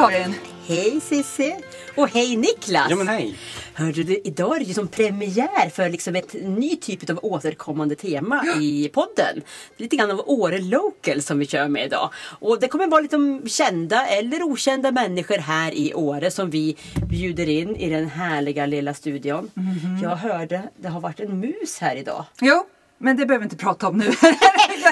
Karin! Hej Cissi! Och hej Niklas! Ja men hej! Hörde du, idag är det ju som premiär för liksom ett ny typ av återkommande tema i podden. Lite grann av Åre Local som vi kör med idag. Och det kommer vara lite kända eller okända människor här i Åre som vi bjuder in i den härliga lilla studion. Jag hörde, det har varit en mus här idag. Jo, men det behöver vi inte prata om nu.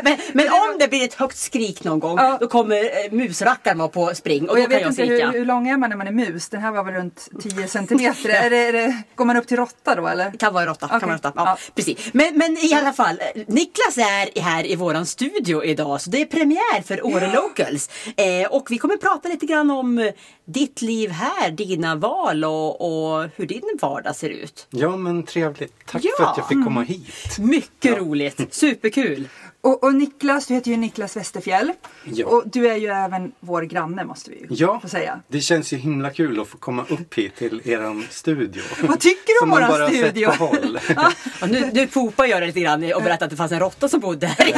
Men, men om det blir ett högt skrik någon gång Ja. då kommer eh, musrackaren vara på spring och, Och då jag kan vet jag inte skrika. hur, hur lång är man när man är mus? Den här var väl runt 10 centimeter. är det, är det, går man upp till råtta då eller? Kan vara råtta. Kan vara råtta. Ja, Ja. Precis. Men, men i alla fall, eh, Niklas är här i våran studio idag så det är premiär för Åre Locals. Eh, och vi kommer prata lite grann om eh, ditt liv här, dina val och, och hur din vardag ser ut. Ja men trevligt. Tack Ja. för att jag fick komma hit. Mycket roligt, superkul. Och, och Niklas, du heter ju Niklas Westerfjell. Ja. Och du är ju även vår granne måste vi ju Ja, få säga. det känns ju himla kul att få komma upp hit till eran studio. Vad tycker du om Som man våran bara sett studio? på håll. Och nu, nu gör det lite grann och berättar att det fanns en råtta som bodde här.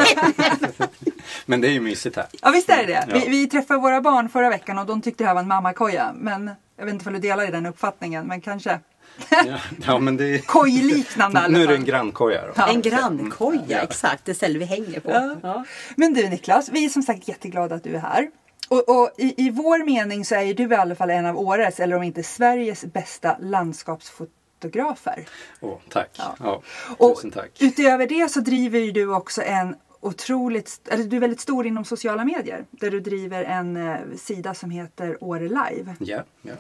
Men det är ju mysigt här. Ja visst är det det. Ja. Vi, vi träffade våra barn förra veckan och de tyckte det här var en mammakoja. Men jag vet inte om du delar i den uppfattningen, men kanske. Ja, ja men det är... Kojliknande Nu är det en grannkoja då. Ja. En grannkoja, exakt. Det ställer vi hänger på. Ja. Ja. Men du Niklas, vi är som sagt jätteglada att du är här. Och, och i, i vår mening så är du i alla fall en av Åres, eller om inte Sveriges bästa landskapsfotografer. Åh, tack. Ja. Ja. Och tusen tack. utöver det så driver ju du också en otroligt, eller du är väldigt stor inom sociala medier. Där du driver en eh, sida som heter Åre Live. Ja, ja.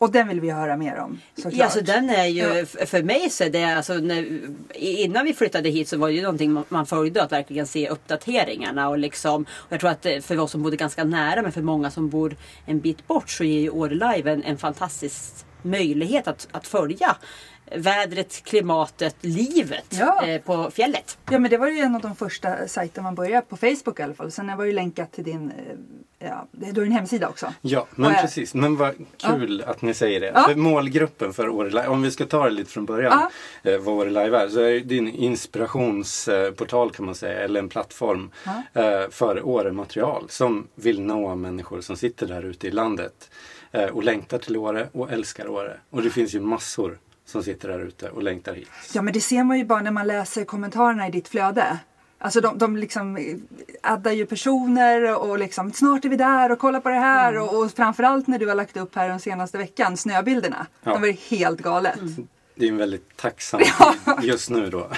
Och den vill vi höra mer om såklart. Ja, alltså den är ju, Ja. för mig så är det, alltså, när, innan vi flyttade hit så var det ju någonting man- man följde att verkligen se uppdateringarna och liksom, och jag tror att eh, för oss som bodde ganska nära men för många som bor en bit bort så ger ju Åre Live en, en fantastisk möjlighet att, att följa vädret, klimatet, livet Ja. eh, på fjället. Ja men det var ju en av de första sajter man började på Facebook i alla fall. Sen jag ju länkat till din, eh, ja, du har en hemsida också. Ja, men Och precis. Men vad kul att ni säger det. Ja. För målgruppen för Åre Live, om vi ska ta det lite från början, eh, vad Åre Live är, så är det en inspirationsportal kan man säga, eller en plattform eh, för Åre-material som vill nå människor som sitter där ute i landet och längtar till Åre och älskar Åre. Och det finns ju massor som sitter där ute och längtar hit. Ja men det ser man ju bara när man läser kommentarerna i ditt flöde. Alltså de, de liksom eh, addar ju personer och liksom snart är vi där och kolla på det här och, och framförallt när du har lagt upp här den senaste veckan snöbilderna. Ja. De var helt galet. Det är en väldigt tacksam tid just nu då.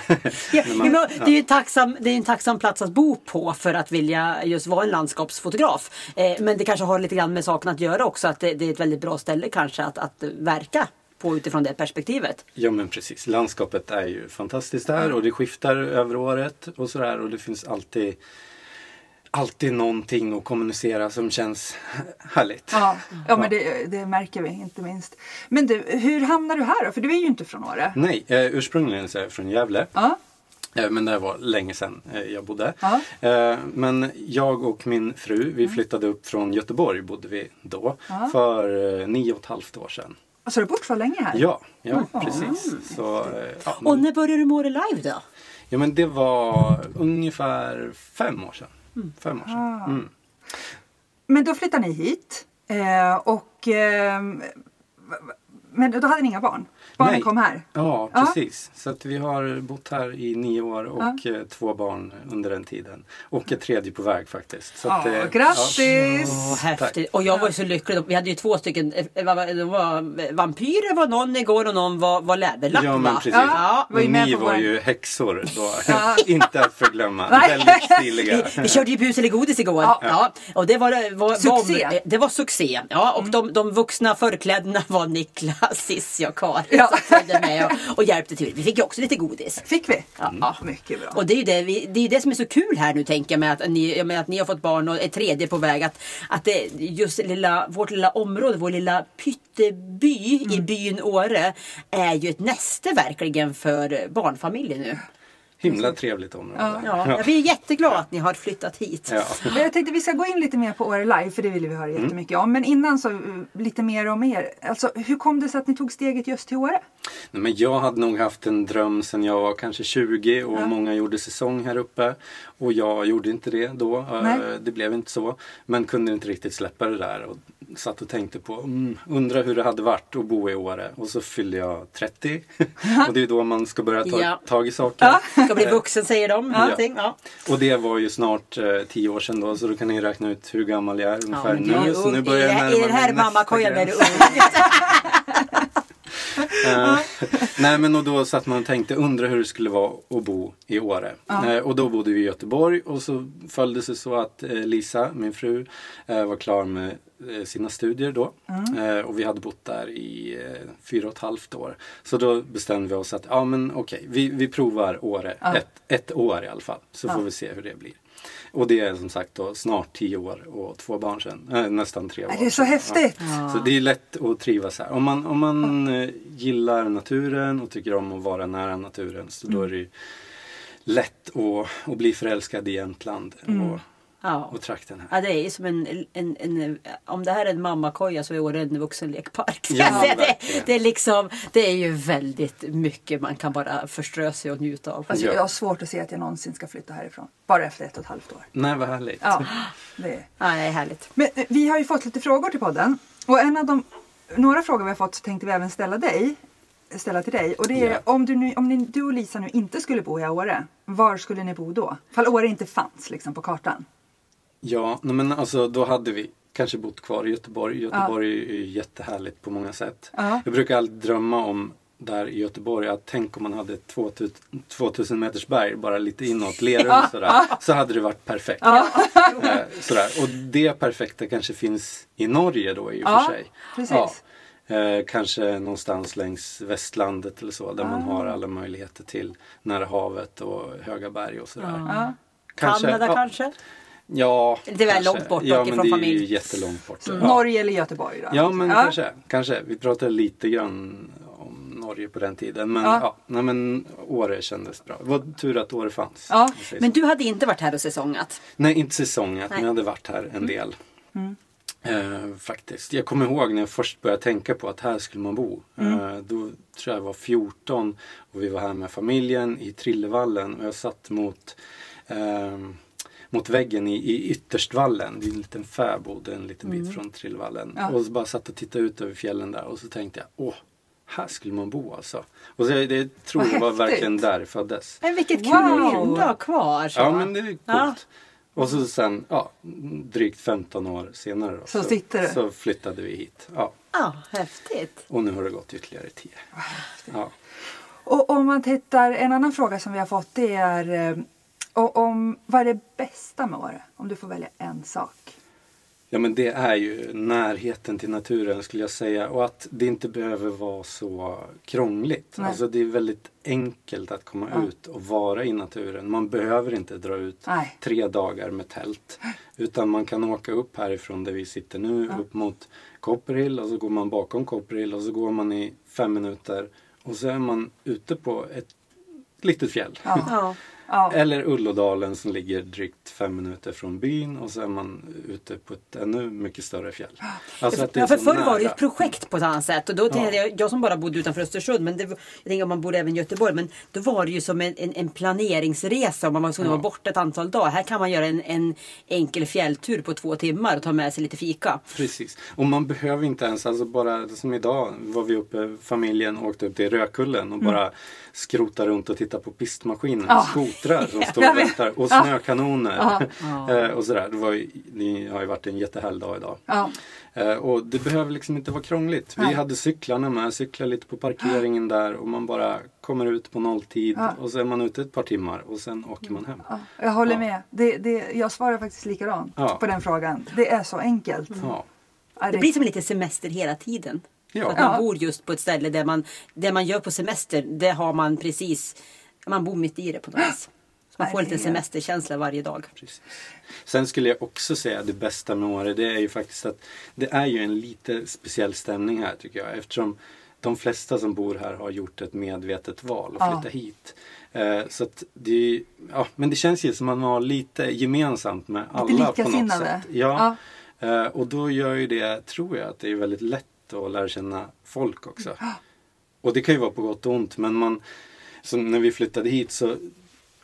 Ja, man- det är ju en tacksam, det är en tacksam plats att bo på för att vilja just vara en landskapsfotograf. Eh, men det kanske har lite grann med saken att göra också att det, det är ett väldigt bra ställe kanske att, att verka på utifrån det perspektivet. Ja men precis. Landskapet är ju fantastiskt där och det skiftar över året och sådär och det finns alltid Alltid någonting att kommunicera som känns härligt. Ja, ja men det, det märker vi inte minst. Men du, hur hamnar du här då? För du är ju inte från Åre. Nej, eh, ursprungligen så är jag från Gävle. Ja, Eh, men det var länge sedan eh, jag bodde. Ja. Eh, men jag och min fru, vi flyttade upp från Göteborg bodde vi då. Ja. För nio och ett halvt år sedan. alltså du har bott så länge här? Ja, ja precis. Så, ja, Och när började du med Åre Live då? Ja men det var ungefär fem år sedan. Fem år sedan. Ah. Mm. Men då flyttade ni hit eh, och ehm, men då hade ni inga barn? Barnen Nej. kom här? Ja, Ja. precis. Så att vi har bott här i nio år och eh, två barn under den tiden. Och ett tredje på väg faktiskt. Så att, Ja, eh, grattis! Åh, häftigt. Och jag var ju så lycklig. Vi hade ju två stycken. eh, var- vampyrer var någon igår och någon var, var läderlapp Ja men precis. Ja. var Ni var ju häxor då. Ja. Inte att förglömma. Väldigt stiliga. Vi, vi körde ju bus eller godis igår. Ja. Ja. Och det var, var, Succé. var, det var succé. Ja, och de, de vuxna förklädena var Niklas, Cissi och Karin Ja. med och, och hjälpte till. Vi fick ju också lite godis. Fick vi? Ja. Mycket bra. Och det är ju det, vi, det, är det som är så kul här nu tänker jag med att ni, menar, att ni har fått barn och ett tredje på väg. Att, att det, just lilla, vårt lilla område, vår lilla pytteby i byn Åre är ju ett näste verkligen för barnfamiljer nu. Himla trevligt område. Ja, jag blir jätteglad att ni har flyttat hit. Ja. Men jag tänkte vi ska gå in lite mer på Åre Live för det vill vi höra Mm. jättemycket om. Men innan så uh, lite mer om er. Alltså hur kom det sig att ni tog steget just till Åre? Nej, Men jag hade nog haft en dröm sedan jag var kanske 20 och många gjorde säsong här uppe. Och jag gjorde inte det då. Eh, Nej. Det blev inte så. Men kunde inte riktigt släppa det där. Och satt och tänkte på, mm, undra hur det hade varit att bo i Åre. Och så fyllde jag 30. och det är då man ska börja ta Ja. tag i saker. Ska bli vuxen säger de. Någonting. Ja. Och det var ju snart eh, 10 år sedan då. Så då kan ni räkna ut hur gammal jag är Ja, ungefär är nu. Så nu börjar jag närma I den här mammakojan är du ung. Eh, Nej men och då satt man och tänkte, undra hur det skulle vara att bo i Åre. Eh, och då bodde vi i Göteborg och så följde det sig så att eh, Lisa, min fru, var klar med sina studier då. Eh, och vi hade bott där i fyra och ett halvt år. Så då bestämde vi oss att, ja men okej, vi, vi provar Åre ett, ett år i alla fall. Så får vi se hur det blir. Och det är som sagt då snart tio år och två barn sedan. Eh, nästan tre år. Det är så häftigt! Så det är lätt att trivas här. Om man, om man eh, gillar naturen och tycker om att vara nära naturen så då är det ju lätt att, att bli förälskad i Jämtland och, Ja. och trakten här. Ja, det är som en, en, en, om det här är en mammakoja så är Åre en vuxenlekpark. Ja, det, det, är liksom, det är ju väldigt mycket man kan bara förströ sig och njuta av. Alltså, Ja. Jag har svårt att se att jag någonsin ska flytta härifrån. Bara efter ett och ett halvt år. Nej, vad härligt. Ja, det är. Ja, det är härligt. Men eh, vi har ju fått lite frågor till podden. Och en av de, några frågor vi har fått så tänkte vi även ställa dig. Ställa till dig. Och det är Ja. om, du, nu, om ni, du och Lisa nu inte skulle bo i Åre. Var skulle ni bo då? Fall Åre inte fanns liksom på kartan. Ja, men alltså då hade vi kanske bott kvar i Göteborg. Göteborg är ju jättehärligt på många sätt. Ja. Jag brukar alltid drömma om där i Göteborg att tänk om man hade ett 2000, 2000 meters berg bara lite inåt Lerum sådär. Så hade det varit perfekt. Eh, sådär. Och det perfekta kanske finns i Norge då i och Ja, för sig. precis. Eh, kanske någonstans längs västlandet eller så där man har alla möjligheter till nära havet och höga berg och sådär. Ja. Kanada ja, kanske? Ja, Det är väl kanske. långt bort ja, men det är ju jättelångt bort. Ja. Norge eller Göteborg då? Ja men kanske, kanske. Vi pratade lite grann om Norge på den tiden. Men, Ja. ja. nej, men Åre kändes bra. Det var tur att Åre fanns. Ja, om säger Men så. du hade inte varit här och säsongat? Nej, inte säsongen. Men Nej. jag hade varit här en del. Eh, faktiskt. Jag kommer ihåg när jag först började tänka på att här skulle man bo. Eh, då tror jag jag var 14 och vi var här med familjen i Trillevallen och jag satt mot ehm, mot väggen i, i Ytterstvallen. Det är en liten fäbod en liten bit från Trillevallen. Ja. Och så bara satt och tittade ut över fjällen där och så tänkte jag åh, här skulle man bo alltså. Och så, det tror Vad jag var häftigt. verkligen där det föddes. Men vilket kul Wow. minne du har kvar. Så. Ja men det är coolt. Ja. Och så sen, ja, drygt 15 år senare då, Så sitter du. så flyttade vi hit. Ja, Ja, häftigt. och nu har det gått ytterligare 10. Ja. Och om man tittar, en annan fråga som vi har fått det är eh, och om, vad är det bästa med Åre? Om du får välja en sak. ja men det är ju närheten till naturen skulle jag säga och att det inte behöver vara så krångligt. Nej. Alltså det är väldigt enkelt att komma Ja. ut och vara i naturen. Man behöver inte dra ut Nej. tre dagar med tält. Utan man kan åka upp härifrån där vi sitter nu upp mot Copperhill och så går man bakom Copperhill och så går man i fem minuter och så är man ute på ett litet fjäll. Ja. Ja. Ja. Eller Ullådalen som ligger drygt fem minuter från byn och så är man ute på ett ännu mycket större fjäll. Alltså Ja, för förr var det nära. ett projekt på ett annat sätt. Och då tänkte jag, jag som bara bodde utanför Östersund, men det, jag tänker om man bodde även i Göteborg, men då var det ju som en, en, en planeringsresa om man var tvungen att vara borta ett antal dagar. Här kan man göra en, en enkel fjälltur på två timmar och ta med sig lite fika. Precis. Och man behöver inte ens, alltså bara som idag var vi uppe, familjen åkte upp till Rökullen och bara skrota runt och titta på pistmaskiner. Ja. Skotrar som Jag och vet. väntar och snökanoner. Eh, och sådär. Det, var ju, det har ju varit en jättehärlig dag idag. Ja. Eh, och det behöver liksom inte vara krångligt. Vi hade cyklarna med, cyklade lite på parkeringen där och man bara kommer ut på nolltid och så är man ute ett par timmar och sen åker man hem. Ja, jag håller med. Det, det, jag svarar faktiskt likadant på den frågan. Det är så enkelt. Ja, Det blir som lite semester hela tiden. Ja. Att man bor just på ett ställe där man, det man gör på semester, det har man precis, man bor mitt i det på något vis. Så man får lite semesterkänsla varje dag. Precis. Sen skulle jag också säga det bästa med Åre det är ju faktiskt att det är ju en lite speciell stämning här tycker jag eftersom de flesta som bor här har gjort ett medvetet val att Ja. flytta hit. Eh, så att det, ja, men det känns ju som att man har lite gemensamt med alla på något sätt. Ja. Eh, och då gör ju det, tror jag, att det är väldigt lätt att lära känna folk också. Och det kan ju vara på gott och ont men man, som när vi flyttade hit så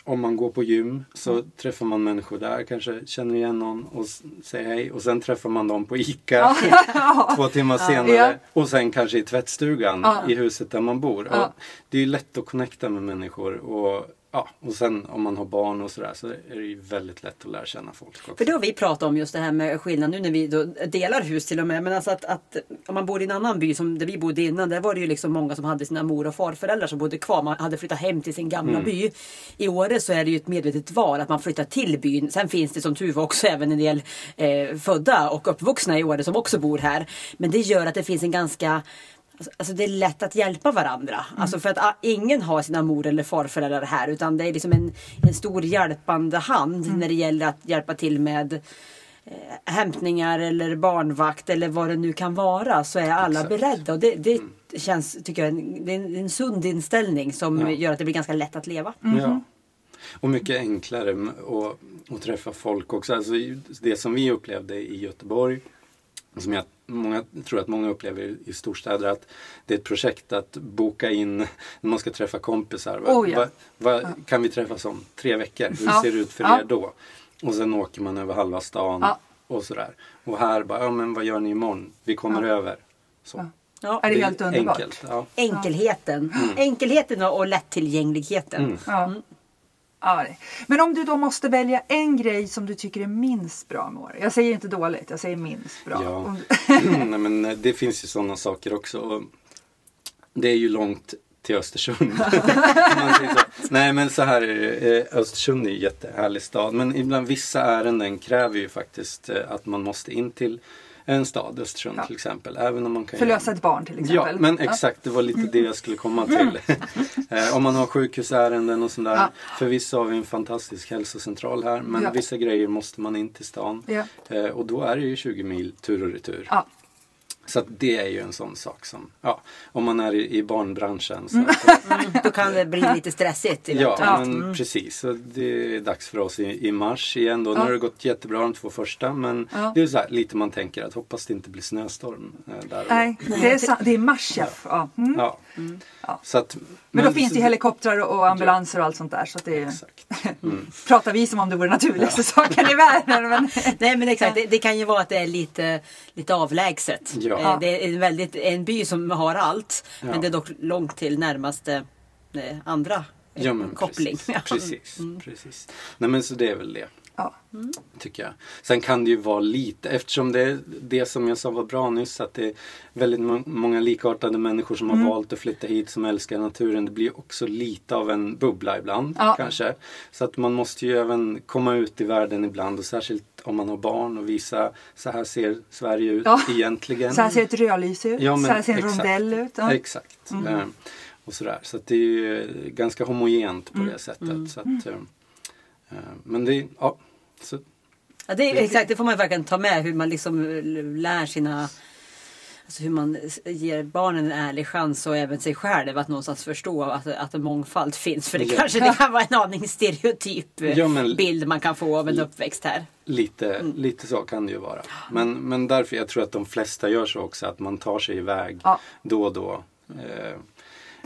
om man går på gym så Mm. träffar man människor där, kanske känner igen någon och säger hej och sen träffar man dem på ICA två timmar senare Ja. och sen kanske i tvättstugan Ja. i huset där man bor. Ja. Det är lätt att connecta med människor och, ja, och sen om man har barn och sådär så är det ju väldigt lätt att lära känna folk också. För då har vi pratat om just det här med skillnad nu när vi delar hus till och med. Men alltså att, att om man bor i en annan by som där vi bodde innan. Där var det ju liksom många som hade sina mor och farföräldrar som bodde kvar. Man hade flyttat hem till sin gamla by. I Åre så är det ju ett medvetet val att man flyttar till byn. Sen finns det som tur var också även en del eh, födda och uppvuxna i Åre som också bor här. Men det gör att det finns en ganska Alltså- Alltså det är lätt att hjälpa varandra. Alltså för att ah, ingen har sina mor eller farföräldrar här utan det är liksom en, en stor hjälpande hand när det gäller att hjälpa till med eh, hämtningar eller barnvakt eller vad det nu kan vara så är alla Exakt. beredda. Och det, det känns, tycker jag, en, det är en, en sund inställning som Ja. gör att det blir ganska lätt att leva. Ja. Och mycket enklare att, att träffa folk också. Alltså, det som vi upplevde i Göteborg, som jag många, tror att många upplever i- storstäder, att det är ett projekt att boka in när man ska träffa kompisar. Va, Oh, ja. va, va, Kan vi träffas om tre veckor? Hur Ja. ser det ut för Ja. er då? Och sen åker man över halva stan Ja. och sådär. Och här bara, ja men vad gör ni imorgon? Vi kommer över. Så. Ja. Ja. Är det helt underbart? Enkelt. Ja. Enkelheten. Enkelheten och, och lättillgängligheten. Mm. Ja. Men om du då måste välja en grej som du tycker är minst bra med Åre. Jag säger inte dåligt, jag säger minst bra. Ja. Nej, men eh, det finns ju sådana saker också. Det är ju långt till Östersund. Nej men så här. Eh, Östersund är ju en jättehärlig stad. Men ibland vissa ärenden kräver ju faktiskt eh, att man måste in till en stad, Östersund Ja. till exempel. Även om man kan Förlösa ett barn till exempel. Ja, men exakt. Det var lite det jag skulle komma till. eh, om man har sjukhusärenden och sådär. Ja. För vissa har vi en fantastisk hälsocentral här. Men Ja. vissa grejer måste man in till stan. Eh, och då är det ju 20 mil tur och retur. Ja. Så att det är ju en sån sak som, ja, om man är i, i barnbranschen. Så Mm. att, Mm, Då kan det bli lite stressigt. ja, eventuellt. men precis. Så det är dags för oss i, i mars igen då. Nu Ja. har det gått jättebra de två första. Men Ja. det är så här, lite man tänker att hoppas det inte blir snöstorm eh, där. Nej, det är, sa- det är mars ja. ja. Mm. Ja. Ja. Så att, Men då finns det ju helikoptrar och ambulanser och allt sånt där. Så att det är, Exakt. pratar vi som om det vore naturligaste saken i världen. Men, Nej men exakt, det, det kan ju vara att det är lite, lite avlägset. Ja. Eh, Det är en, väldigt, en by som har allt. Ja. Men det är dock långt till närmaste eh, andra eh, Ja men koppling. precis. Ja. precis, precis. Nej men så det är väl det. Ja. Tycker jag. Sen kan det ju vara lite, eftersom det är det som jag sa var bra nyss, att det är väldigt må- många likartade människor som Mm. har valt att flytta hit som älskar naturen. Det blir också lite av en bubbla ibland Ja. kanske. Så att man måste ju även komma ut i världen ibland och särskilt om man har barn och visa så här ser Sverige ut Ja. egentligen. Så här ser ett rödljus ut. Ja, men så här ser en exakt. rondell ut. Ja. Exakt. Eh, Och sådär. Så att det är ju ganska homogent på det sättet. Så att, eh, eh, men det, ja. Så, Ja, det är, exakt, det får man verkligen ta med hur man liksom lär sina Alltså hur man ger barnen en ärlig chans och även sig själv att någonstans förstå att, att en mångfald finns. För det Ja. kanske det kan vara en aning stereotyp Ja, men- bild man kan få av en uppväxt här. Lite, Mm. lite så kan det ju vara. Men, men därför, jag tror att de flesta gör så också, att man tar sig iväg Ja. då och då. Eh,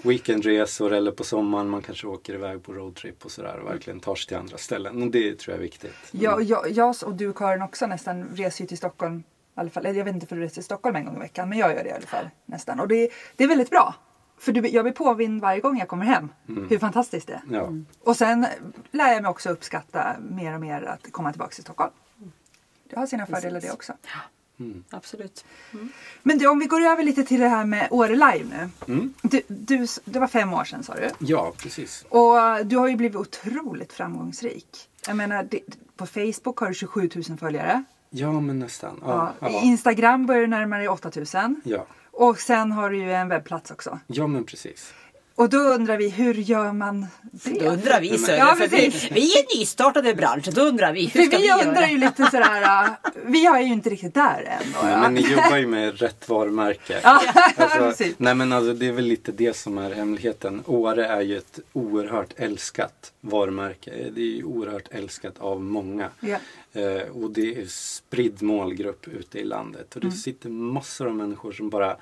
weekendresor eller på sommaren, man kanske åker iväg på roadtrip och sådär och verkligen tar sig till andra ställen. Och det tror jag är viktigt. Jag, jag, jag och du Karin också nästan reser ju till Stockholm. I alla fall. Jag vet inte för du reser till Stockholm en gång i veckan men jag gör det i alla fall. Nästan. Och det, det är väldigt bra. För du, jag blir påvind varje gång jag kommer hem. Hur fantastiskt det är. Ja, Och sen lär jag mig också uppskatta mer och mer att komma tillbaka till Stockholm. Det har sina fördelar det också. Absolut. Men du, om vi går över lite till det här med Åre Live nu. Mm. Du, du, det var fem år sedan sa du. ja precis. Och du har ju blivit otroligt framgångsrik. Jag menar, det, på Facebook har du 27 000 följare. Ja, men nästan. Ja, ja. Instagram börjar du närma dig 8 000. ja. Och sen har du ju en webbplats också. ja men precis. Och då undrar vi, hur gör man det? Då undrar vi Sören, Ja, för vi, vi är nystartade i branschen. Då undrar vi, hur ska vi, vi göra? undrar ju lite sådär, vi är ju inte riktigt där än. då, Nej, ja. men ni jobbar ju med rätt varumärke. Ja, Alltså, nej men alltså det är väl lite det som är hemligheten. Åre är ju ett oerhört älskat varumärke. Det är ju oerhört älskat av många. Ja. Eh, och det är spridd målgrupp ute i landet. Och det Mm. sitter massor av människor som bara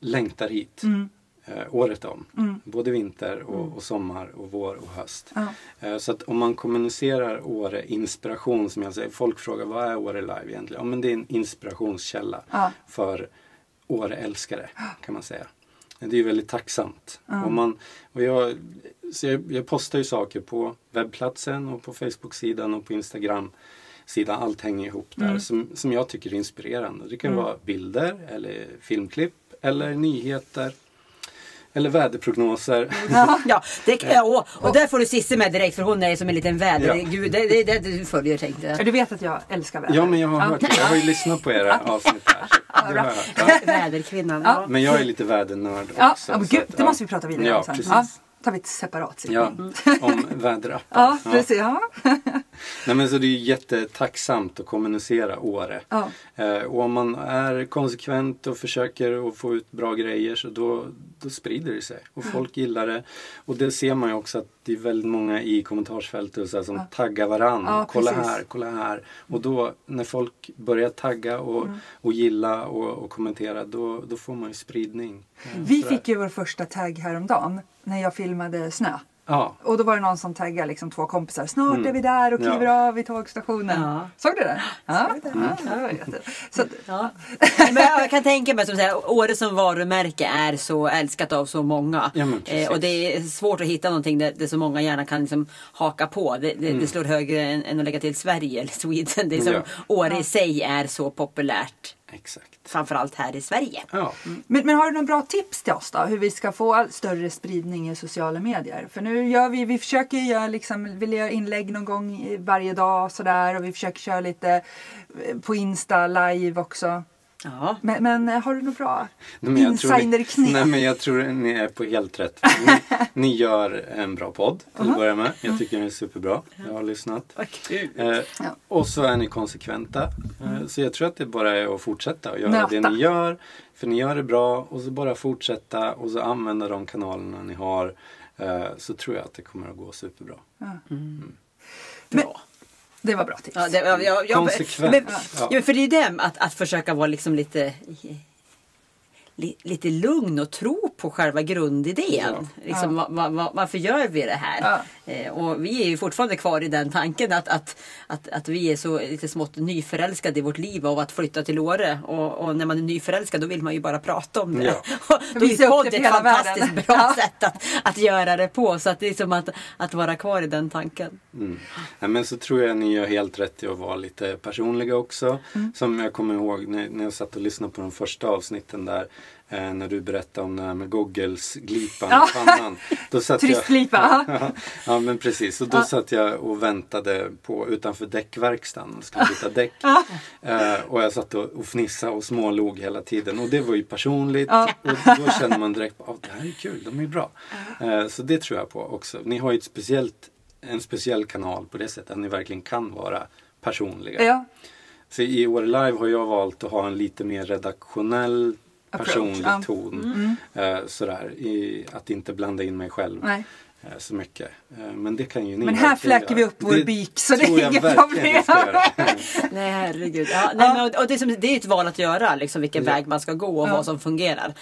längtar hit. Mm. Eh, året om. Både vinter och, och sommar och vår och höst. Eh, Så att om man kommunicerar Åre inspiration som jag säger. Folk frågar vad är Åre Live egentligen? Ja men det är en inspirationskälla för Åre-älskare kan man säga. Det är ju väldigt tacksamt. Och man, och jag, så jag, jag postar ju saker på webbplatsen och på Facebook-sidan och på Instagram sidan. Allt hänger ihop där som, som jag tycker är inspirerande. Det kan vara bilder eller filmklipp eller nyheter. Eller väderprognoser. Ja, det, ja, och, och där får du Cissi med direkt för hon är som en liten vädergud. Det är det, det du följer tänkte jag. Du vet att jag älskar väder. Ja men jag har hört, jag har ju lyssnat på era avsnitt här. Det har jag hört. Ja. Väderkvinnan. Ja. Men jag är lite vädernörd Ja, också. ja, men gud, att, det ja. måste vi prata vidare ja, om sen. Precis. Ja, tar vi ett separat sittning. Ja, om väderappar. Ja, precis. Ja. Nej, men så det är jättetacksamt att kommunicera Åre. Ja. Eh, och om man är konsekvent och försöker att få ut bra grejer så då, då sprider det sig. Och folk gillar det. Och det ser man ju också att det är väldigt många i kommentarsfältet så här, som taggar varann. Ja, kolla precis. här, kolla här. Och då när folk börjar tagga och, Mm. och gilla och, och kommentera då, då får man ju spridning. Eh, Vi fick ju vår första tagg häromdagen när jag filmade snö. Ja, Och då var det någon som taggade liksom två kompisar. Snart Mm. är vi där och Ja. kliver av vid tågstationen. Ja. Såg du det? Ja, ja, det var jätte- Så, att- Ja. Men jag kan tänka mig som säger, Åre som varumärke är så älskat av så många. Ja, eh, och det är svårt att hitta någonting där, där så många gärna kan liksom haka på. Det, det, det slår högre än, än att lägga till Sverige eller Sweden. Det är som, Mm. Ja. Åre i sig är så populärt. Exakt. Framförallt här i Sverige. Ja. Men, men har du några bra tips till oss då? Hur vi ska få större spridning i sociala medier? För nu gör vi, vi försöker göra liksom, vill göra inlägg någon gång varje dag sådär och vi försöker köra lite eh, på Insta live också. Ja. Men, men eh, har du något bra Nej, men jag tror ni- insiderknep? Nej men jag tror ni är på helt rätt. Ni, ni gör en bra podd till att börja med. Jag tycker den är superbra. Jag har lyssnat. Kul. Eh, Ja. och så är ni konsekventa. Eh, så jag tror att det bara är att fortsätta och göra det Nöta. ni gör. För ni gör det bra och så bara fortsätta och så använda de kanalerna ni har. Eh, så tror jag att det kommer att gå superbra. Bra. Det var bra tips. Ja, det, jag, jag, jag, Konsekvent. Men, Ja. för det är det att, att försöka vara liksom lite li, lite lugn och tro på själva grundidén. Ja. Liksom, va, va, varför gör vi det här? Eh, och vi är ju fortfarande kvar i den tanken att, att, att, att vi är så lite smått nyförälskade i vårt liv av att flytta till Åre. Och, och när man är nyförälskad då vill man ju bara prata om det. Ja. Och då är podd ett fantastiskt världen. bra Ja. sätt att, att göra det på. Så att det är som att, att vara kvar i den tanken. Mm. Ja, men så tror jag ni gör helt rätt i att vara lite personliga också. Mm. Som jag kommer ihåg när, när jag satt och lyssnade på de första avsnitten där. Eh, när du berättade om det här med goggles glipan Ja. i pannan. Då satt Turistglipa, Jag, ja men precis. Och då satt jag och väntade på utanför däckverkstaden. och skulle byta däck. Eh, och jag satt och, och fnissade och smålog hela tiden. Och det var ju personligt. Ja. Och då känner man direkt att det här är kul, de är bra. Eh, så det tror jag på också. Ni har ju ett speciellt, en speciell kanal på det sättet att ni verkligen kan vara personliga. Ja. Så i Åre Live har jag valt att ha en lite mer redaktionell personlig ja. ton. Eh, sådär, i, att inte blanda in mig själv Nej. eh, så mycket. Eh, men det kan ju ni Men här fläker vi upp vår byk, så det är inget problem. Nej herregud. Ja, nej, men, och- det, är som, det är ett val att göra, liksom, vilken Ja. väg man ska gå och Ja. vad som fungerar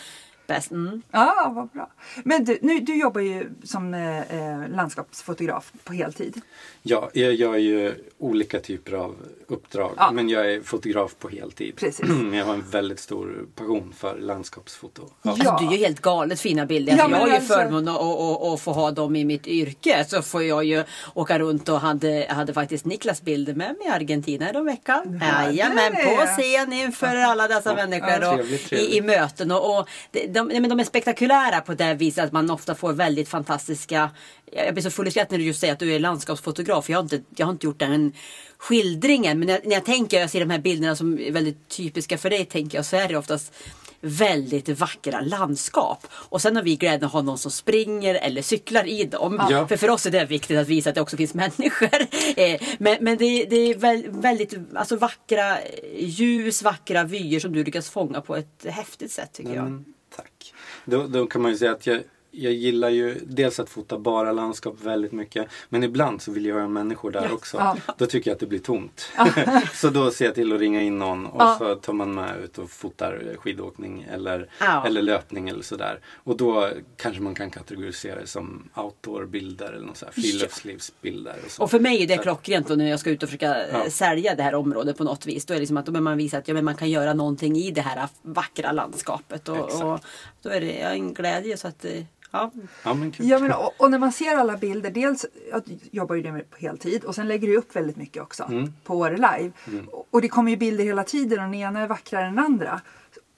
bäst. Mm. Ja, vad bra. Men du, nu, du jobbar ju som eh, landskapsfotograf på heltid. Ja, jag gör ju olika typer av uppdrag. Ja. Men jag är fotograf på heltid. Precis. Jag har en väldigt stor passion för landskapsfoto. Ja. Alltså, du gör helt galet fina bilder. Ja, Alltså, jag har ju alltså- förmånen att, att, att, få ha dem i mitt yrke. Så får jag ju åka runt och hade, hade faktiskt Niklas bilder med mig i Argentina en vecka. hade Jajamän, på scen inför alla dessa människor och trevligt, trevligt. I, i möten. Och, och de, de, de är spektakulära på det viset att man ofta får väldigt fantastiska jag blir så full i skratt när du just säger att du är landskapsfotograf. Jag har inte, jag har inte gjort den skildringen. Men när, när jag tänker, jag ser de här bilderna som är väldigt typiska för dig, tänker jag, så är det oftast väldigt vackra landskap. Och sen har vi glädjen att ha någon som springer eller cyklar i dem. Ja. För för oss är det viktigt att visa att det också finns människor. Eh, men men det, det är väl, väldigt alltså, vackra ljus, vackra vyer som du lyckas fånga på ett häftigt sätt tycker jag. Mm, tack. Då, då kan man ju säga att jag, jag gillar ju dels att fota bara landskap väldigt mycket. Men ibland så vill jag ha människor där också. Ja. Då tycker jag att det blir tomt. så då ser jag till att ringa in någon och Ja. så tar man med ut och fotar skidåkning eller, Ja. eller löpning eller sådär. Och då kanske man kan kategorisera det som outdoor-bilder eller något så här, friluftslivsbilder. Och så. Och för mig är det klockrent då när jag ska ut och försöka eh, Ja. sälja det här området på något vis. Då är det liksom att då man visa att ja, men man kan göra någonting i det här vackra landskapet. Och, och då är det ja, en glädje så att eh, ja. Ja, men kul. Ja, men, och, och när man ser alla bilder, dels jag jobbar ju det med på heltid och sen lägger du upp väldigt mycket också Mm. på Åre Live. Och, och det kommer ju bilder hela tiden och den ena är vackrare än den andra.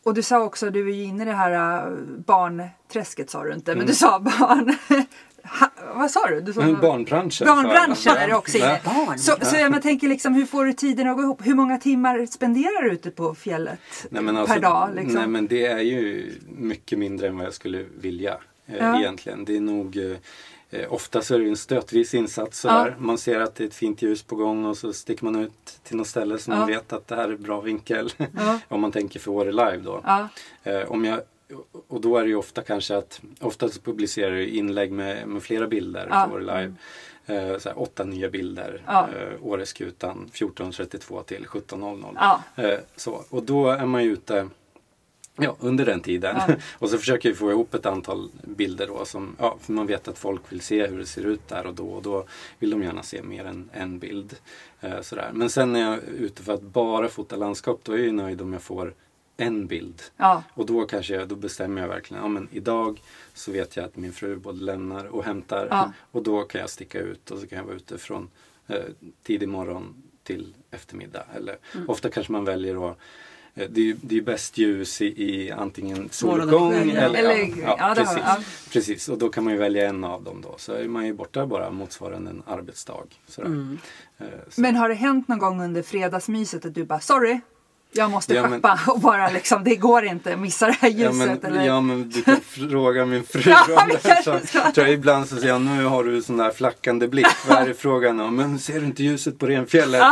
Och du sa också, du är ju inne i det här äh, barnträsket sa du inte, men Mm. du sa barn... Ha, vad sa du? du sa Men barnbranschen. Barnbranschen är det också inne. Barn. Så, så jag men, tänker liksom, hur får du tiden att gå ihop? Hur många timmar spenderar du ute på fjället Nej, men alltså, per dag? Liksom? Nej men det är ju mycket mindre än vad jag skulle vilja Ja. egentligen. Det är nog eh, eh, Ofta så är det en stötvis insats sådär. Man ser att det är ett fint ljus på gång och så sticker man ut till något ställe man Ja. vet att det här är bra vinkel. Ja. Om man tänker för Åre Live då. Ja. Eh, om jag, och då är det ju ofta kanske att Oftast publicerar jag inlägg med, med flera bilder Ja. på Åre Live. Eh, så här, åtta nya bilder. Ja. Eh, Åreskutan 14.32 till 17.00. Ja. Eh, så. Och då är man ju ute Ja, under den tiden. Ja. och så försöker vi få ihop ett antal bilder då som, ja, för man vet att folk vill se hur det ser ut där och då och då vill de gärna se mer än en bild. Eh, sådär. Men sen när jag är ute för att bara fota landskap då är jag nöjd om jag får en bild. Ja. Och då kanske jag, då bestämmer jag verkligen, ja men idag så vet jag att min fru både lämnar och hämtar. Ja. Och då kan jag sticka ut och så kan jag vara ute från eh, tidig morgon till eftermiddag. Eller Mm. ofta kanske man väljer att det är det är bäst ljus i, i antingen soluppgång ja. eller, Eller- ja, ja, har precis, ja. precis. Och då kan man ju välja en av dem då. Så är man ju borta bara motsvarande en arbetsdag. Mm. Eh, så. Men har det hänt någon gång under fredagsmyset att du bara sorry, jag måste Ja, men- och bara liksom, det går inte, missa det här ljuset Ja men, eller? ja men du kan fråga min fru Ja, om det. kanske Så, ska. tror jag ibland så säger jag, nu har du sån där flackande blick. Vad är det frågan om? Men ser du inte ljuset på Renfjället?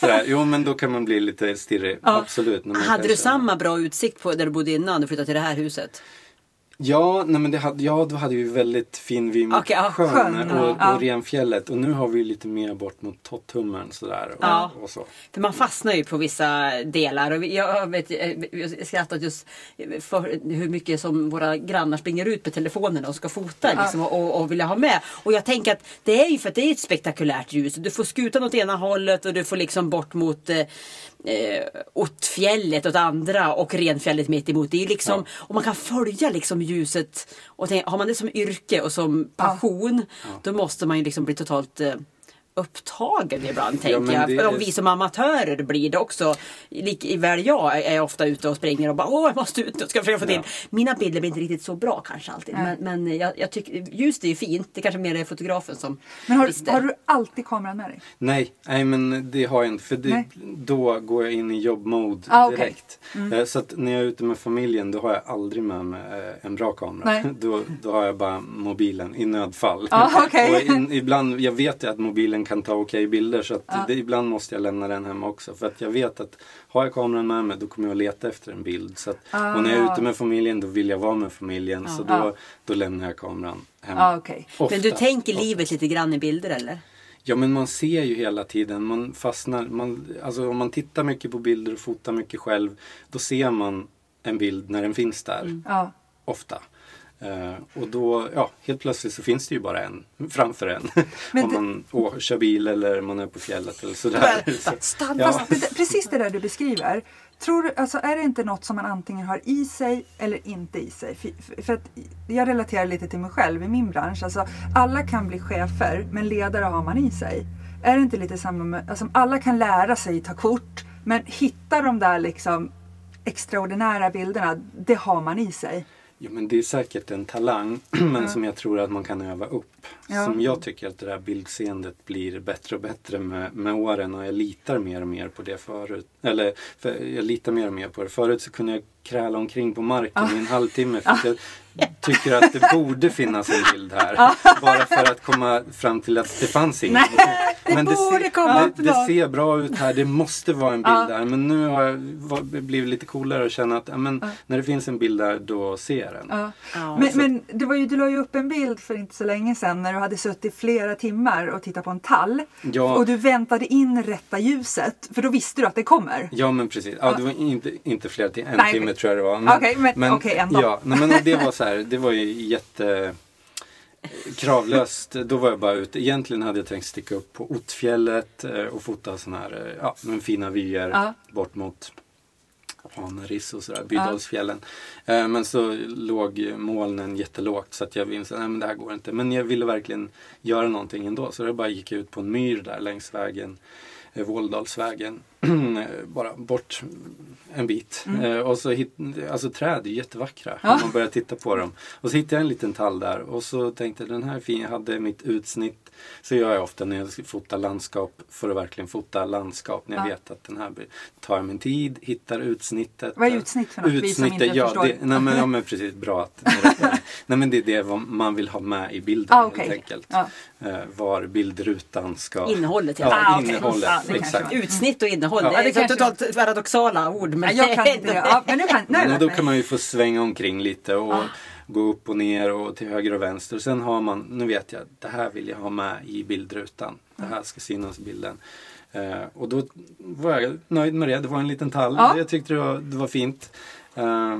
Sådär. Jo men då kan man bli lite stirrig. Absolut. när man Hade du samma bra utsikt på där du bodde innan du flyttade till det här huset? Ja, nej, men det hade, ja, då hade vi väldigt fin vy mot Okej, ja, sjön, sjön, och, ja. Ja. och Renfjället. Och nu har vi lite mer bort mot Totthummern sådär. Och, Ja. och så. För man fastnar ju på vissa delar. Och jag vet, jag skrattat just för hur mycket som våra grannar springer ut med telefonerna och ska fota liksom, och, och vilja ha med. Och jag tänker att det är ju för att det är ett spektakulärt ljus. Du får skutan åt ena hållet och du får liksom bort mot eh, Ottfjället åt andra och Renfjället mitt emot. Det är liksom, Och man kan följa liksom ljuset. Och tänk, har man det som yrke och som passion då måste man ju liksom bli totalt eh, upptagen ibland tänker men jag. är- om vi som amatörer blir det också. Lik, väl jag är ofta ute och springer och bara åh jag måste ut och ska försöka få till. Ja. Mina bilder blir inte riktigt så bra kanske alltid. Nej. Men, men jag, jag tycker ljus är ju fint. Det kanske mer är fotografen som Men har, har du alltid kameran med dig? Nej, nej men det har jag inte. För det, då går jag in i jobbmode Ah, direkt. Eh, Så att när jag är ute med familjen då har jag aldrig med mig eh, en bra kamera. Nej. Då, då har jag bara mobilen i nödfall. Ah, okej. Och in, ibland, jag vet ju att mobilen kan ta okej bilder så att det, ibland måste jag lämna den hemma också. För att jag vet att har jag kameran med mig då kommer jag leta efter en bild. Så att, Ah. Och när jag är ute med familjen då vill jag vara med familjen. Så då, Ah. då lämnar jag kameran hemma. Ja, okej. Ofta. Men du tänker livet lite grann i bilder eller? Ja men man ser ju hela tiden, man fastnar, man, alltså om man tittar mycket på bilder och fotar mycket själv Då ser man en bild när den finns där, Ja. ofta. Eh, och då, ja, helt plötsligt så finns det ju bara en framför en. Men om det- man å, kör bil eller man är på fjället eller sådär. Så, Stanna! ja. Det- precis det där du beskriver. Tror du, alltså är det inte något som man antingen har i sig eller inte i sig? För, för- för att jag relaterar lite till mig själv i min bransch. Alltså, alla kan bli chefer, men ledare har man i sig. Är det inte lite samma med, alltså, alla kan lära sig ta kort, men hitta de där liksom extraordinära bilderna, det har man i sig. Ja, men det är säkert en talang men som jag tror att man kan öva upp. Ja. Som jag tycker att det där bildseendet blir bättre och bättre med, med åren och jag litar mer och mer på det förut. Eller för jag litar mer och mer på det. Förut så kunde jag kräla omkring på marken i en halvtimme för att jag tycker att det borde finnas en bild här. Bara för att komma fram till att det fanns ingen. Men det, borde ser, komma det, det ser bra ut här, det måste vara en bild där. Men nu har jag var- blivit lite coolare och känna att ja, men, när det finns en bild där, då ser jag den. Ja. Ja, Men, men det var ju, du la ju upp en bild för inte så länge sedan när du hade suttit flera timmar och tittat på en tall. Ja. Och du väntade in rätta ljuset, för då visste du att det kommer. Ja men precis. Ja, det var inte, inte flera timmar. En Nej, timme men- tror jag det var. Okej, men- okej, ändå. Ja, nej, men och det var så här. Det var ju jätte kravlöst. Då var jag bara ute. Egentligen hade jag tänkt sticka upp på Ottfjället eh, och fota sådana här eh, ja, men fina vyer Ja. bort mot Haneriss och sådär, Bydalsfjällen. Eh, Men så låg molnen jättelågt så att jag insåg att det här går inte. Men jag ville verkligen göra någonting ändå. Så jag bara gick ut på en myr där längs vägen. eh, Våldalsvägen. Bara bort en bit. Eh, Och så hit, alltså träd är jättevackra Ja. om man börjar titta på dem. Och så hittade jag en liten tall där och så tänkte jag den här är fin. Jag hade mitt utsnitt. Så gör jag ofta när jag ska fota landskap för att verkligen fota landskap. När jag Ja. vet att den här blir- tar jag min tid, hittar utsnittet. Vad är utsnitt för något? Vi som inte ja, förstår. det, nej, men, ja men precis, bra att. Nej men det är det vad man vill ha med i bilden Ah, okej. helt enkelt. Ja. Eh, var bildrutan ska... Innehållet Ja. Ah, okej. innehållet. Exakt. Utsnitt och innehåll. Ja. Det Ja, är det kanske- totalt paradoxala ord. Men Nej, jag kan inte. Ja, men nu kan, Men lärt då kan man ju få svänga omkring lite och gå upp och ner och till höger och vänster. Sen har man, nu vet jag, det här vill jag ha med i bildrutan. Det här ska synas i bilden. Eh, och då var jag nöjd med det. Det var en liten tall. Ja. Jag tyckte det var, det var fint. Eh,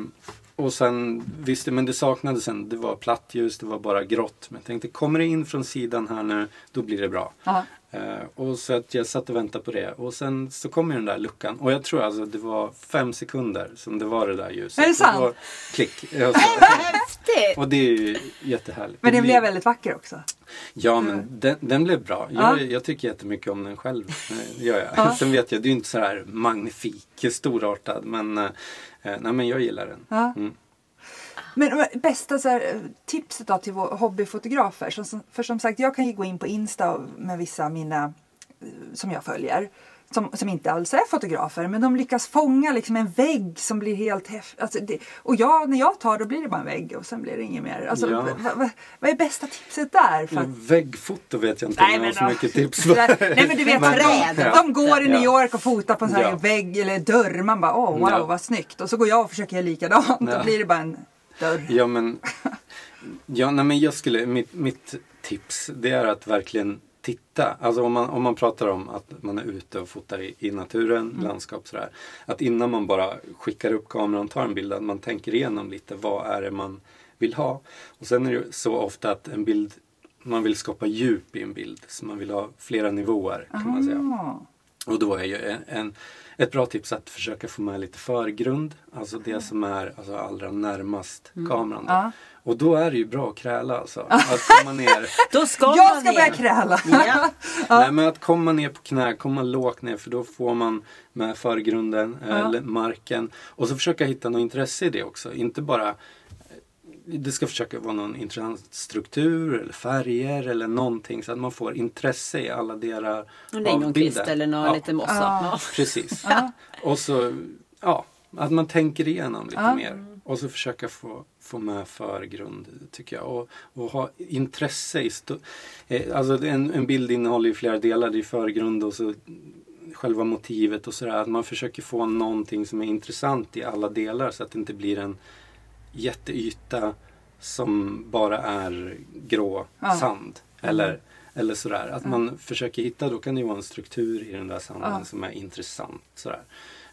och sen visste men det saknades sen. Det var platt ljus, det var bara grått. Men jag tänkte, kommer det in från sidan här nu, då blir det bra. Ja. Eh, och så att jag satt och väntade på det. Och sen så kom ju den där luckan. Och jag tror alltså det var fem sekunder som det var det där ljuset. Är det sant? var klick. Sa- Häftigt! och det är ju jättehärligt. Men den blev väldigt vacker också. Ja men den, den blev bra. Jag, Ja. jag tycker jättemycket om den själv. Eh, gör jag. Sen vet jag, det är ju inte så här magnifik, storartad. Men, eh, eh, nej, men jag gillar den. Ja. Mm. Men men bästa så här, tipset då till hobbyfotografer. Som, som- för som sagt, jag kan ju gå in på Insta med vissa av mina eh, som jag följer. Som, som inte alls är fotografer men de lyckas fånga liksom en vägg som blir helt häftig. Alltså och jag, när jag tar då blir det bara en vägg och sen blir det inget mer. Alltså, Ja. vad, vad, vad är bästa tipset där? För väggfoto vet jag inte Nej, om jag har så då- mycket tips där- Nej men du vet, Men- de, går i New. York och fotar på en sån här Ja. vägg eller dörr. Man bara åh wow Ja. vad snyggt. Och så går jag och försöker göra likadant. Ja. Då blir det bara en dörr. Ja men, ja, nej, men jag skulle, mitt, mitt tips det är att verkligen titta. Alltså om man, om man pratar om att man är ute och fotar i, i naturen, Mm. landskap sådär. Att innan man bara skickar upp kameran och tar en bild, att man tänker igenom lite vad är det man vill ha. Och sen är det ju så ofta att en bild, man vill skapa djup i en bild. Så man vill ha flera nivåer kan man säga. Och då är ju en, en, ett bra tips att försöka få med lite förgrund. Alltså det som är alltså allra närmast kameran. Då. Ja. Och då är det ju bra att kräla alltså. Att komma ner, Då ska Jag man ska ner. börja kräla. Ja. nej, men att komma ner på knä, komma lågt ner för då får man med förgrunden eller marken. Och så försöka hitta något intresse i det också. Inte bara det ska försöka vara någon intressant struktur eller färger eller någonting så att man får intresse i alla delar En av lingonkvist bilden. eller någon Ja. liten mossa. Ja. Ja. Precis. Och så, ja, att man tänker igenom lite mer. Och så försöka få, få med förgrund, tycker jag. Och, och ha intresse i... Eh, alltså en, en bild innehåller ju flera delar. Det är förgrund och så själva motivet och sådär. Att man försöker få någonting som är intressant i alla delar så att det inte blir en jätteyta som bara är grå Ja. sand. Eller, eller sådär. Att man försöker hitta, då kan det vara en struktur i den där sanden Ja. som är intressant. Sådär.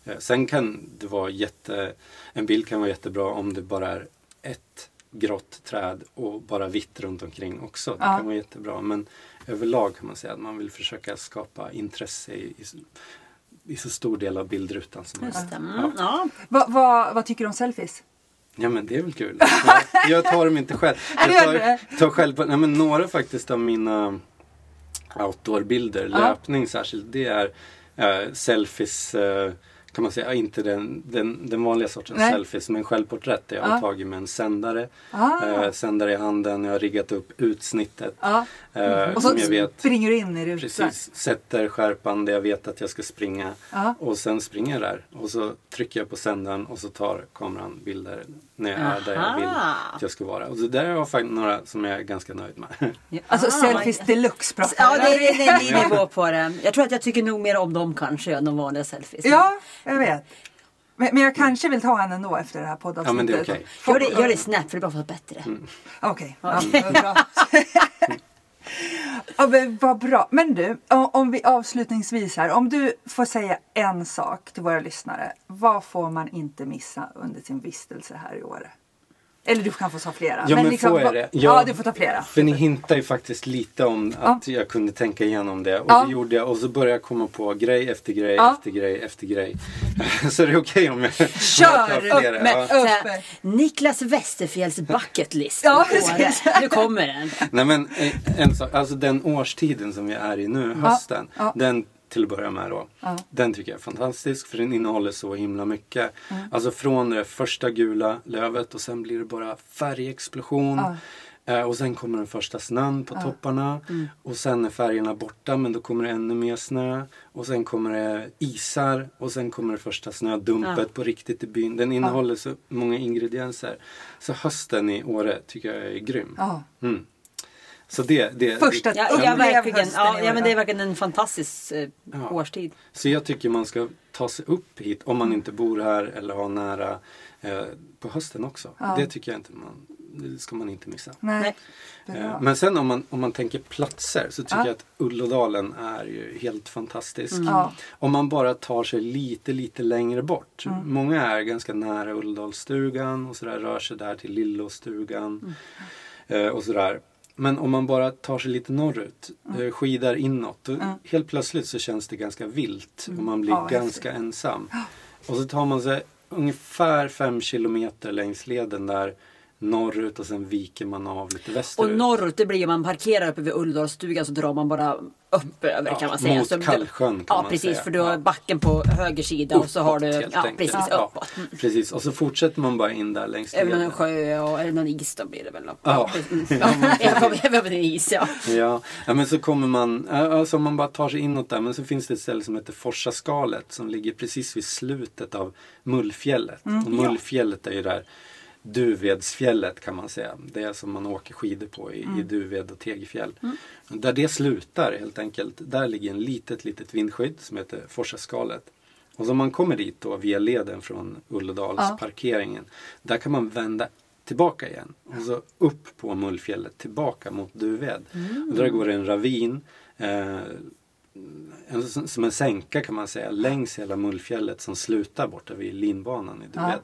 Eh, Sen kan det vara jätte, en bild kan vara jättebra om det bara är ett grått träd och bara vitt runt omkring också. Det Ja. kan vara jättebra. Men överlag kan man säga att man vill försöka skapa intresse i, i, i så stor del av bildrutan som möjligt. Mm. Ja. Vad, vad, vad tycker du om selfies? Ja men det är väl kul. Jag, jag tar dem inte själv. Ja, Jag tar, tar själv på, nej, men några faktiskt av mina outdoorbilder, löpning särskilt, det är eh, selfies eh, kan man säga, inte den, den, den vanliga sortens Nej. selfies men självporträtt där jag har Ja. tagit med en sändare. Ah. Eh, sändare i handen, jag har riggat upp utsnittet. Ja. Eh, Och så jag vet springer du in i rutan. Precis, sätter skärpan där jag vet att jag ska springa. Och sen springer jag där. Och så trycker jag på sändaren och så tar kameran bilder när jag är där jag vill att jag ska vara. Och så där har jag faktiskt några som jag är ganska nöjd med. Alltså Ah, selfies deluxe pratar Ja, det är, det är nivå på det. Jag tror att jag tycker nog mer om dem kanske än de vanliga selfies. Ja, jag vet. Men, men jag kanske vill ta en ändå efter det här poddavsnittet. Ja, men det är okej. Gör det, gör det snabbt för det är bara för att bättre. Okej, ja, vad bra. ja, men vad bra. Men du, om, om vi avslutningsvis här. Om du får säga en sak till våra lyssnare. Vad får man inte missa under sin vistelse här i Åre? Eller du kan få ta flera. Ja men, liksom, får jag det? Ja, du får ta flera. För ni hintar ju faktiskt lite om att jag kunde tänka igenom det. Och Ja. det gjorde jag. Och så började jag komma på grej efter grej Ja. efter grej efter grej. så det är okej om jag Kör! jag tar flera. Men, Ja. så här. Niklas Westerfjälls bucket list. Ja, precis. Nu kommer den. Nej men eh, en sak, alltså den årstiden som vi är i nu, hösten. ja. Den till att börja med då. Ja. Den tycker jag är fantastisk för den innehåller så himla mycket. Mm. Alltså från det första gula lövet och sen blir det bara färgexplosion. Ja. Eh, och sen kommer den första snön på topparna. Och sen är färgerna borta men då kommer det ännu mer snö. Och sen kommer det isar och sen kommer det första snödumpet Ja. på riktigt i byn. Den innehåller så många ingredienser. Så hösten i Åre tycker jag är grym. Ja. Mm. Så det, det, Första Ja, ja, verkligen. Ja, ja, men det är verkligen en fantastisk eh, Ja. årstid. Så jag tycker man ska ta sig upp hit om man inte bor här eller har nära eh, på hösten också. Ja. Det tycker jag inte man, det ska man inte missa. Nej. Eh, Men sen om man, om man tänker platser så tycker Ja. jag att Ullådalen är ju helt fantastisk. Ja. Om man bara tar sig lite, lite längre bort. Mm. Många är ganska nära Ulldalsstugan och sådär rör sig där till Lillåstugan. Mm. Eh, och sådär. Men om man bara tar sig lite norrut, Mm. skidar inåt. Då Helt plötsligt så känns det ganska vilt och man blir Mm. Ja, ganska ensam. Och så tar man sig ungefär fem kilometer längs leden där norrut och sen viker man av lite västerut. Och norrut, det blir man parkerar uppe vid Ulldalsstugan så drar man bara upp över kan man säga. mot så, Kallsjön kan Ja man precis, säga. för du har Ja. backen på höger sida och så har du, Uppåt, ja enkelt. precis, Ja. uppåt. Mm. Precis, och så fortsätter man bara in där längs Även någon sjö och eller någon is då blir det väl. Ja. Ja. Över en is ja. Ja. ja, men så kommer man, alltså om man bara tar sig inåt där, men så finns det ett ställe som heter Forsaskalet som ligger precis vid slutet av Mullfjället. Mm, och Mullfjället är ju där Duvedsfjället kan man säga. Det är som man åker skidor på i, Mm. i Duved och Tegefjäll. Där det slutar helt enkelt, där ligger en litet, litet vindskydd som heter Forsaskalet. Och så om man kommer dit då via leden från Ulledalsparkeringen, där kan man vända tillbaka igen. Och så upp på Mullfjället tillbaka mot Duved. Och där går det en ravin. Eh, en, som en sänka kan man säga längs hela Mullfjället som slutar borta vid linbanan i Duved.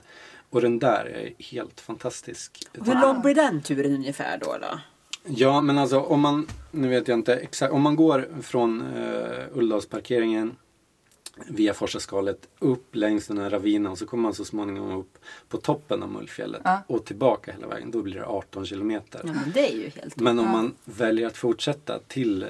Och den där är helt fantastisk. Hur lång blir den turen ungefär då? då? Ja, men alltså om man, nu vet jag inte exakt, om man går från uh, Ulldalsparkeringen via Forsaskalet upp längs den här ravinen och så kommer man så småningom upp på toppen av Mullfjället Ja. och tillbaka hela vägen. Då blir det 18 kilometer. Ja men det är ju helt... Men om Ja. man väljer att fortsätta till eh,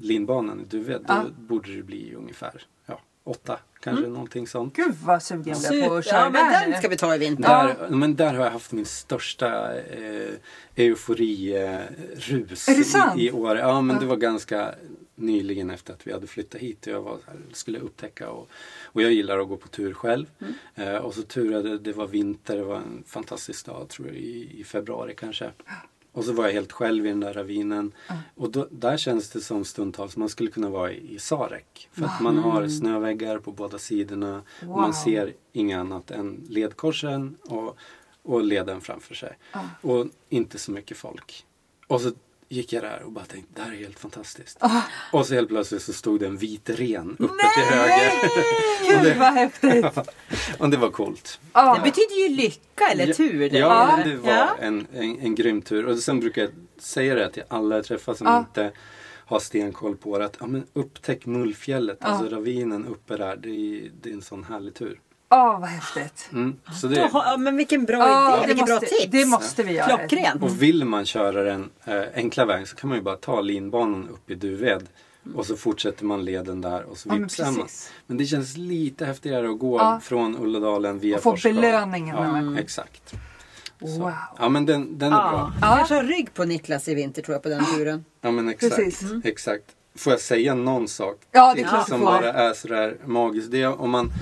linbanan i Duved då Ja. borde det bli ungefär ja, åtta, kanske någonting sånt. Gud vad sugen jag blev på att köra ja men där den ska vi ta i vinter. Där, men där har jag haft min största eh, eufori-rus sant? i, i år. Ja, men Ja. det var ganska nyligen efter att vi hade flyttat hit och jag var här, skulle upptäcka och, och jag gillar att gå på tur själv. Mm. Eh, och så turade, det var vinter, det var en fantastisk dag tror jag i, i februari kanske. Och så var jag helt själv i den där ravinen. Och då, där känns det som stundtals man skulle kunna vara i, i Sarek. För att man har snöväggar på båda sidorna. Och Wow. man ser inget annat än ledkorsen och, och leden framför sig. Och inte så mycket folk. Och så gick jag där och bara tänkte, det här är helt fantastiskt. Och så helt plötsligt så stod det en vit ren uppe till höger. Gud vad häftigt! och det var coolt. Ja. Det betyder ju lycka eller tur. det. Ja, men det var Ja. en, en, en grym tur. Och sen brukar jag säga det till alla jag träffar som Ja. inte har stenkoll på det. Att, ja, men upptäck Mullfjället, Ja. alltså ravinen uppe där. Det är, det är en sån härlig tur. Åh vad häftigt! Mm. Så det, har- Ja, men vilken bra Ja, idé. det, Vilket bra måste, tips. det måste vi göra. Klockrent. och vill man köra den eh, enkla vägen så kan man ju bara ta linbanan upp i Duved Och så fortsätter man leden där och så Ja, men vipsar man. Men det känns lite häftigare att gå Ja. från Ulledalen via Och få belöningen när man Ja, exakt. Så. Wow. Ja men den, den är Ja. bra. Jag kanske har rygg på Niklas i vinter tror jag på den turen. Ja men exakt. Precis. exakt. Får jag säga någon sak Ja, det är klart som bara är sådär magiskt? Det är om man,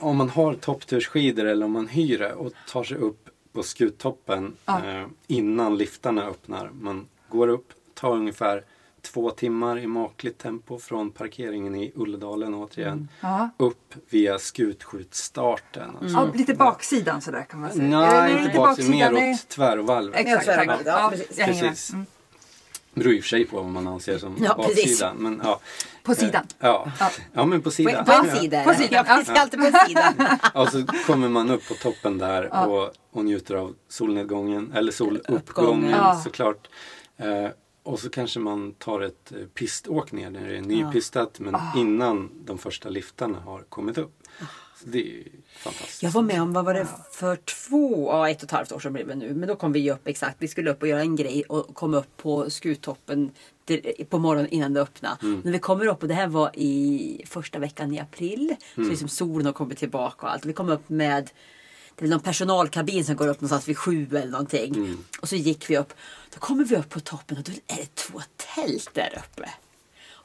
om man har topptursskidor eller om man hyr det och tar sig upp på skuttoppen Ja. eh, innan liftarna öppnar. Man går upp, tar ungefär två timmar i makligt tempo från parkeringen i Ulledalen återigen. Ja. Upp via skutskjutstarten. Alltså. Ja, lite baksidan sådär kan man säga. Nej, inte baksidan, mer nej. åt tvärvalvet. Exakt, Ja, tvärvalvet, precis. jag hänger med. Precis. Mm. Det beror i och för sig på vad man anser som Ja, baksidan. Men, ja. På sidan. Eh, Ja. Ja. ja, men på På, sidan. på en Ja. sida. På sidan, Ja, precis. Alltid på en sida. Och så kommer man upp på toppen där och, och njuter av solnedgången eller soluppgången Uppgången. Ja. såklart. Eh, och så kanske man tar ett eh, piståk ner när det är nypistat men innan de första liftarna har kommit upp. Det är fantastiskt. Jag var med om, vad var det, för två, ja ett och ett halvt år sedan blir det nu. Men då kom vi upp exakt. Vi skulle upp och göra en grej och kom upp på skuttoppen på morgonen innan det öppnade. Mm. När vi kommer upp och det här var i första veckan i april. Så liksom solen har kommit tillbaka och allt. Vi kom upp med det är någon personalkabin som går upp någonstans vid sju eller någonting. Mm. Och så gick vi upp. Då kommer vi upp på toppen och då är det två tält där uppe.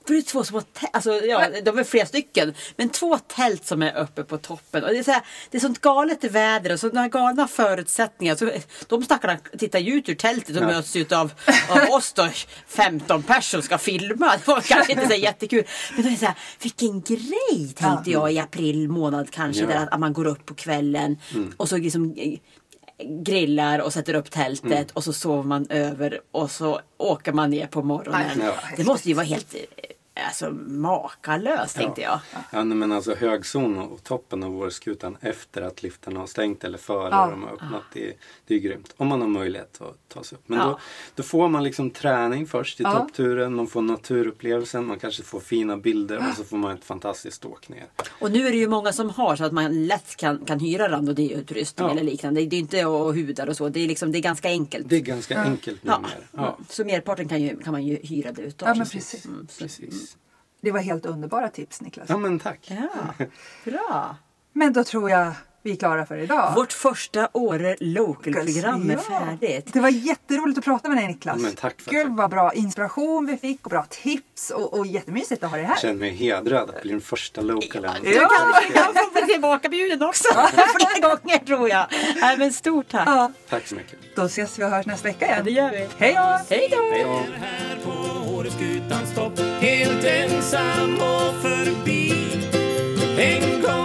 Är det två små tält, alltså ja, de är flera stycken. Men två tält som är uppe på toppen. Och det, är så här, det är sånt galet väder och sådana galna förutsättningar. Så de stackarna tittar ju ut ur tältet och Ja. möts ut av, av oss då, 15 personer ska filma. Det var kanske inte så jättekul. Men då är det så här, vilken grej tänkte jag i april månad kanske. Ja. Där att, man går upp på kvällen och så liksom eh, grillar och sätter upp tältet Mm. och så sover man över och så åker man ner på morgonen. Ja. Det måste ju vara helt eh, alltså, makalöst tänkte jag. Ja, nej, men alltså högzon och toppen av vårskutan efter att liftarna har stängt eller före Ja. de har öppnat. Det, det är grymt. Om man har möjlighet att ta sig upp. Men Ja. då, då får man liksom träning först i Ja. toppturen. Man får naturupplevelsen. Man kanske får fina bilder och så får man ett fantastiskt åk ner. Och nu är det ju många som har så att man lätt kan, kan hyra randoneutrustning Ja. eller liknande. Det är inte att hudar och så. Det är, liksom, det är ganska enkelt. Det är ganska enkelt ja. numera. Ja, Så merparten kan, ju, kan man ju hyra det utav. Ja, men precis. Mm, så- precis. Det var helt underbara tips Niklas. Ja, men tack. Ja, bra. Men då tror jag vi är klara för idag. Vårt första Åre Local-program är Ja. färdigt. Det var jätteroligt att prata med dig Niklas. Ja, men tack för Gud vad bra inspiration vi fick och bra tips och, och jättemysigt att ha dig här. Jag känner mig hedrad att bli den första localen. Du kan, kan få bli tillbakabjuden också. Flera gånger tror jag. Nej, men stort tack. Ja, Tack så mycket. då ses vi och hörs nästa vecka Ja, igen. det gör vi. Hej då! Hej då! Helt ensam och förbi En gång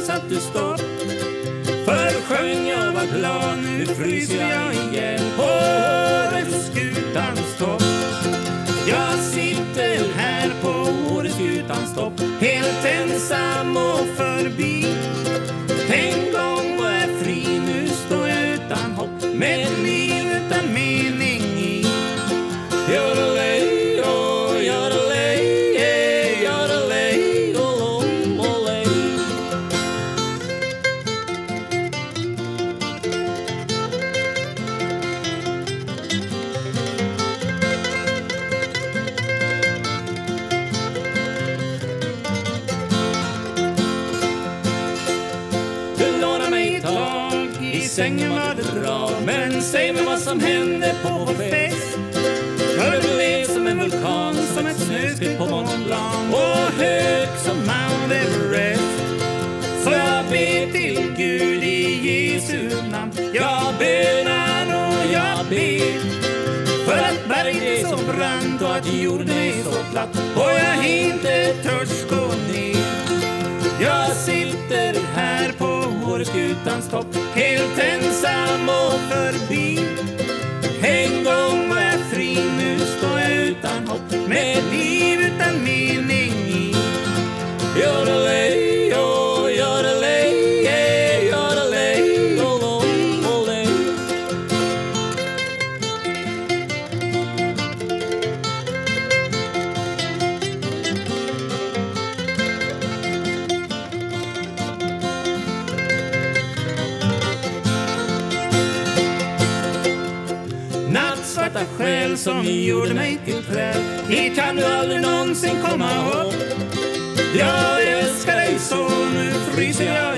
satt du stopp Förr sjöng jag var glad, nu fryser jag ihjäl På Åreskutans topp. Jag sitter här på Åreskutans topp. Helt ensam och förbi. En gång var jag fri, nu står jag utan hopp. Men att jorden är så platt Och jag inte törs gå ner. Jag sitter här på Åreskutans topp Helt ensam och förbi. gjorde mig till träd. Det kan du aldrig någonsin komma ihåg Jag älskar dig så, nu fryser jag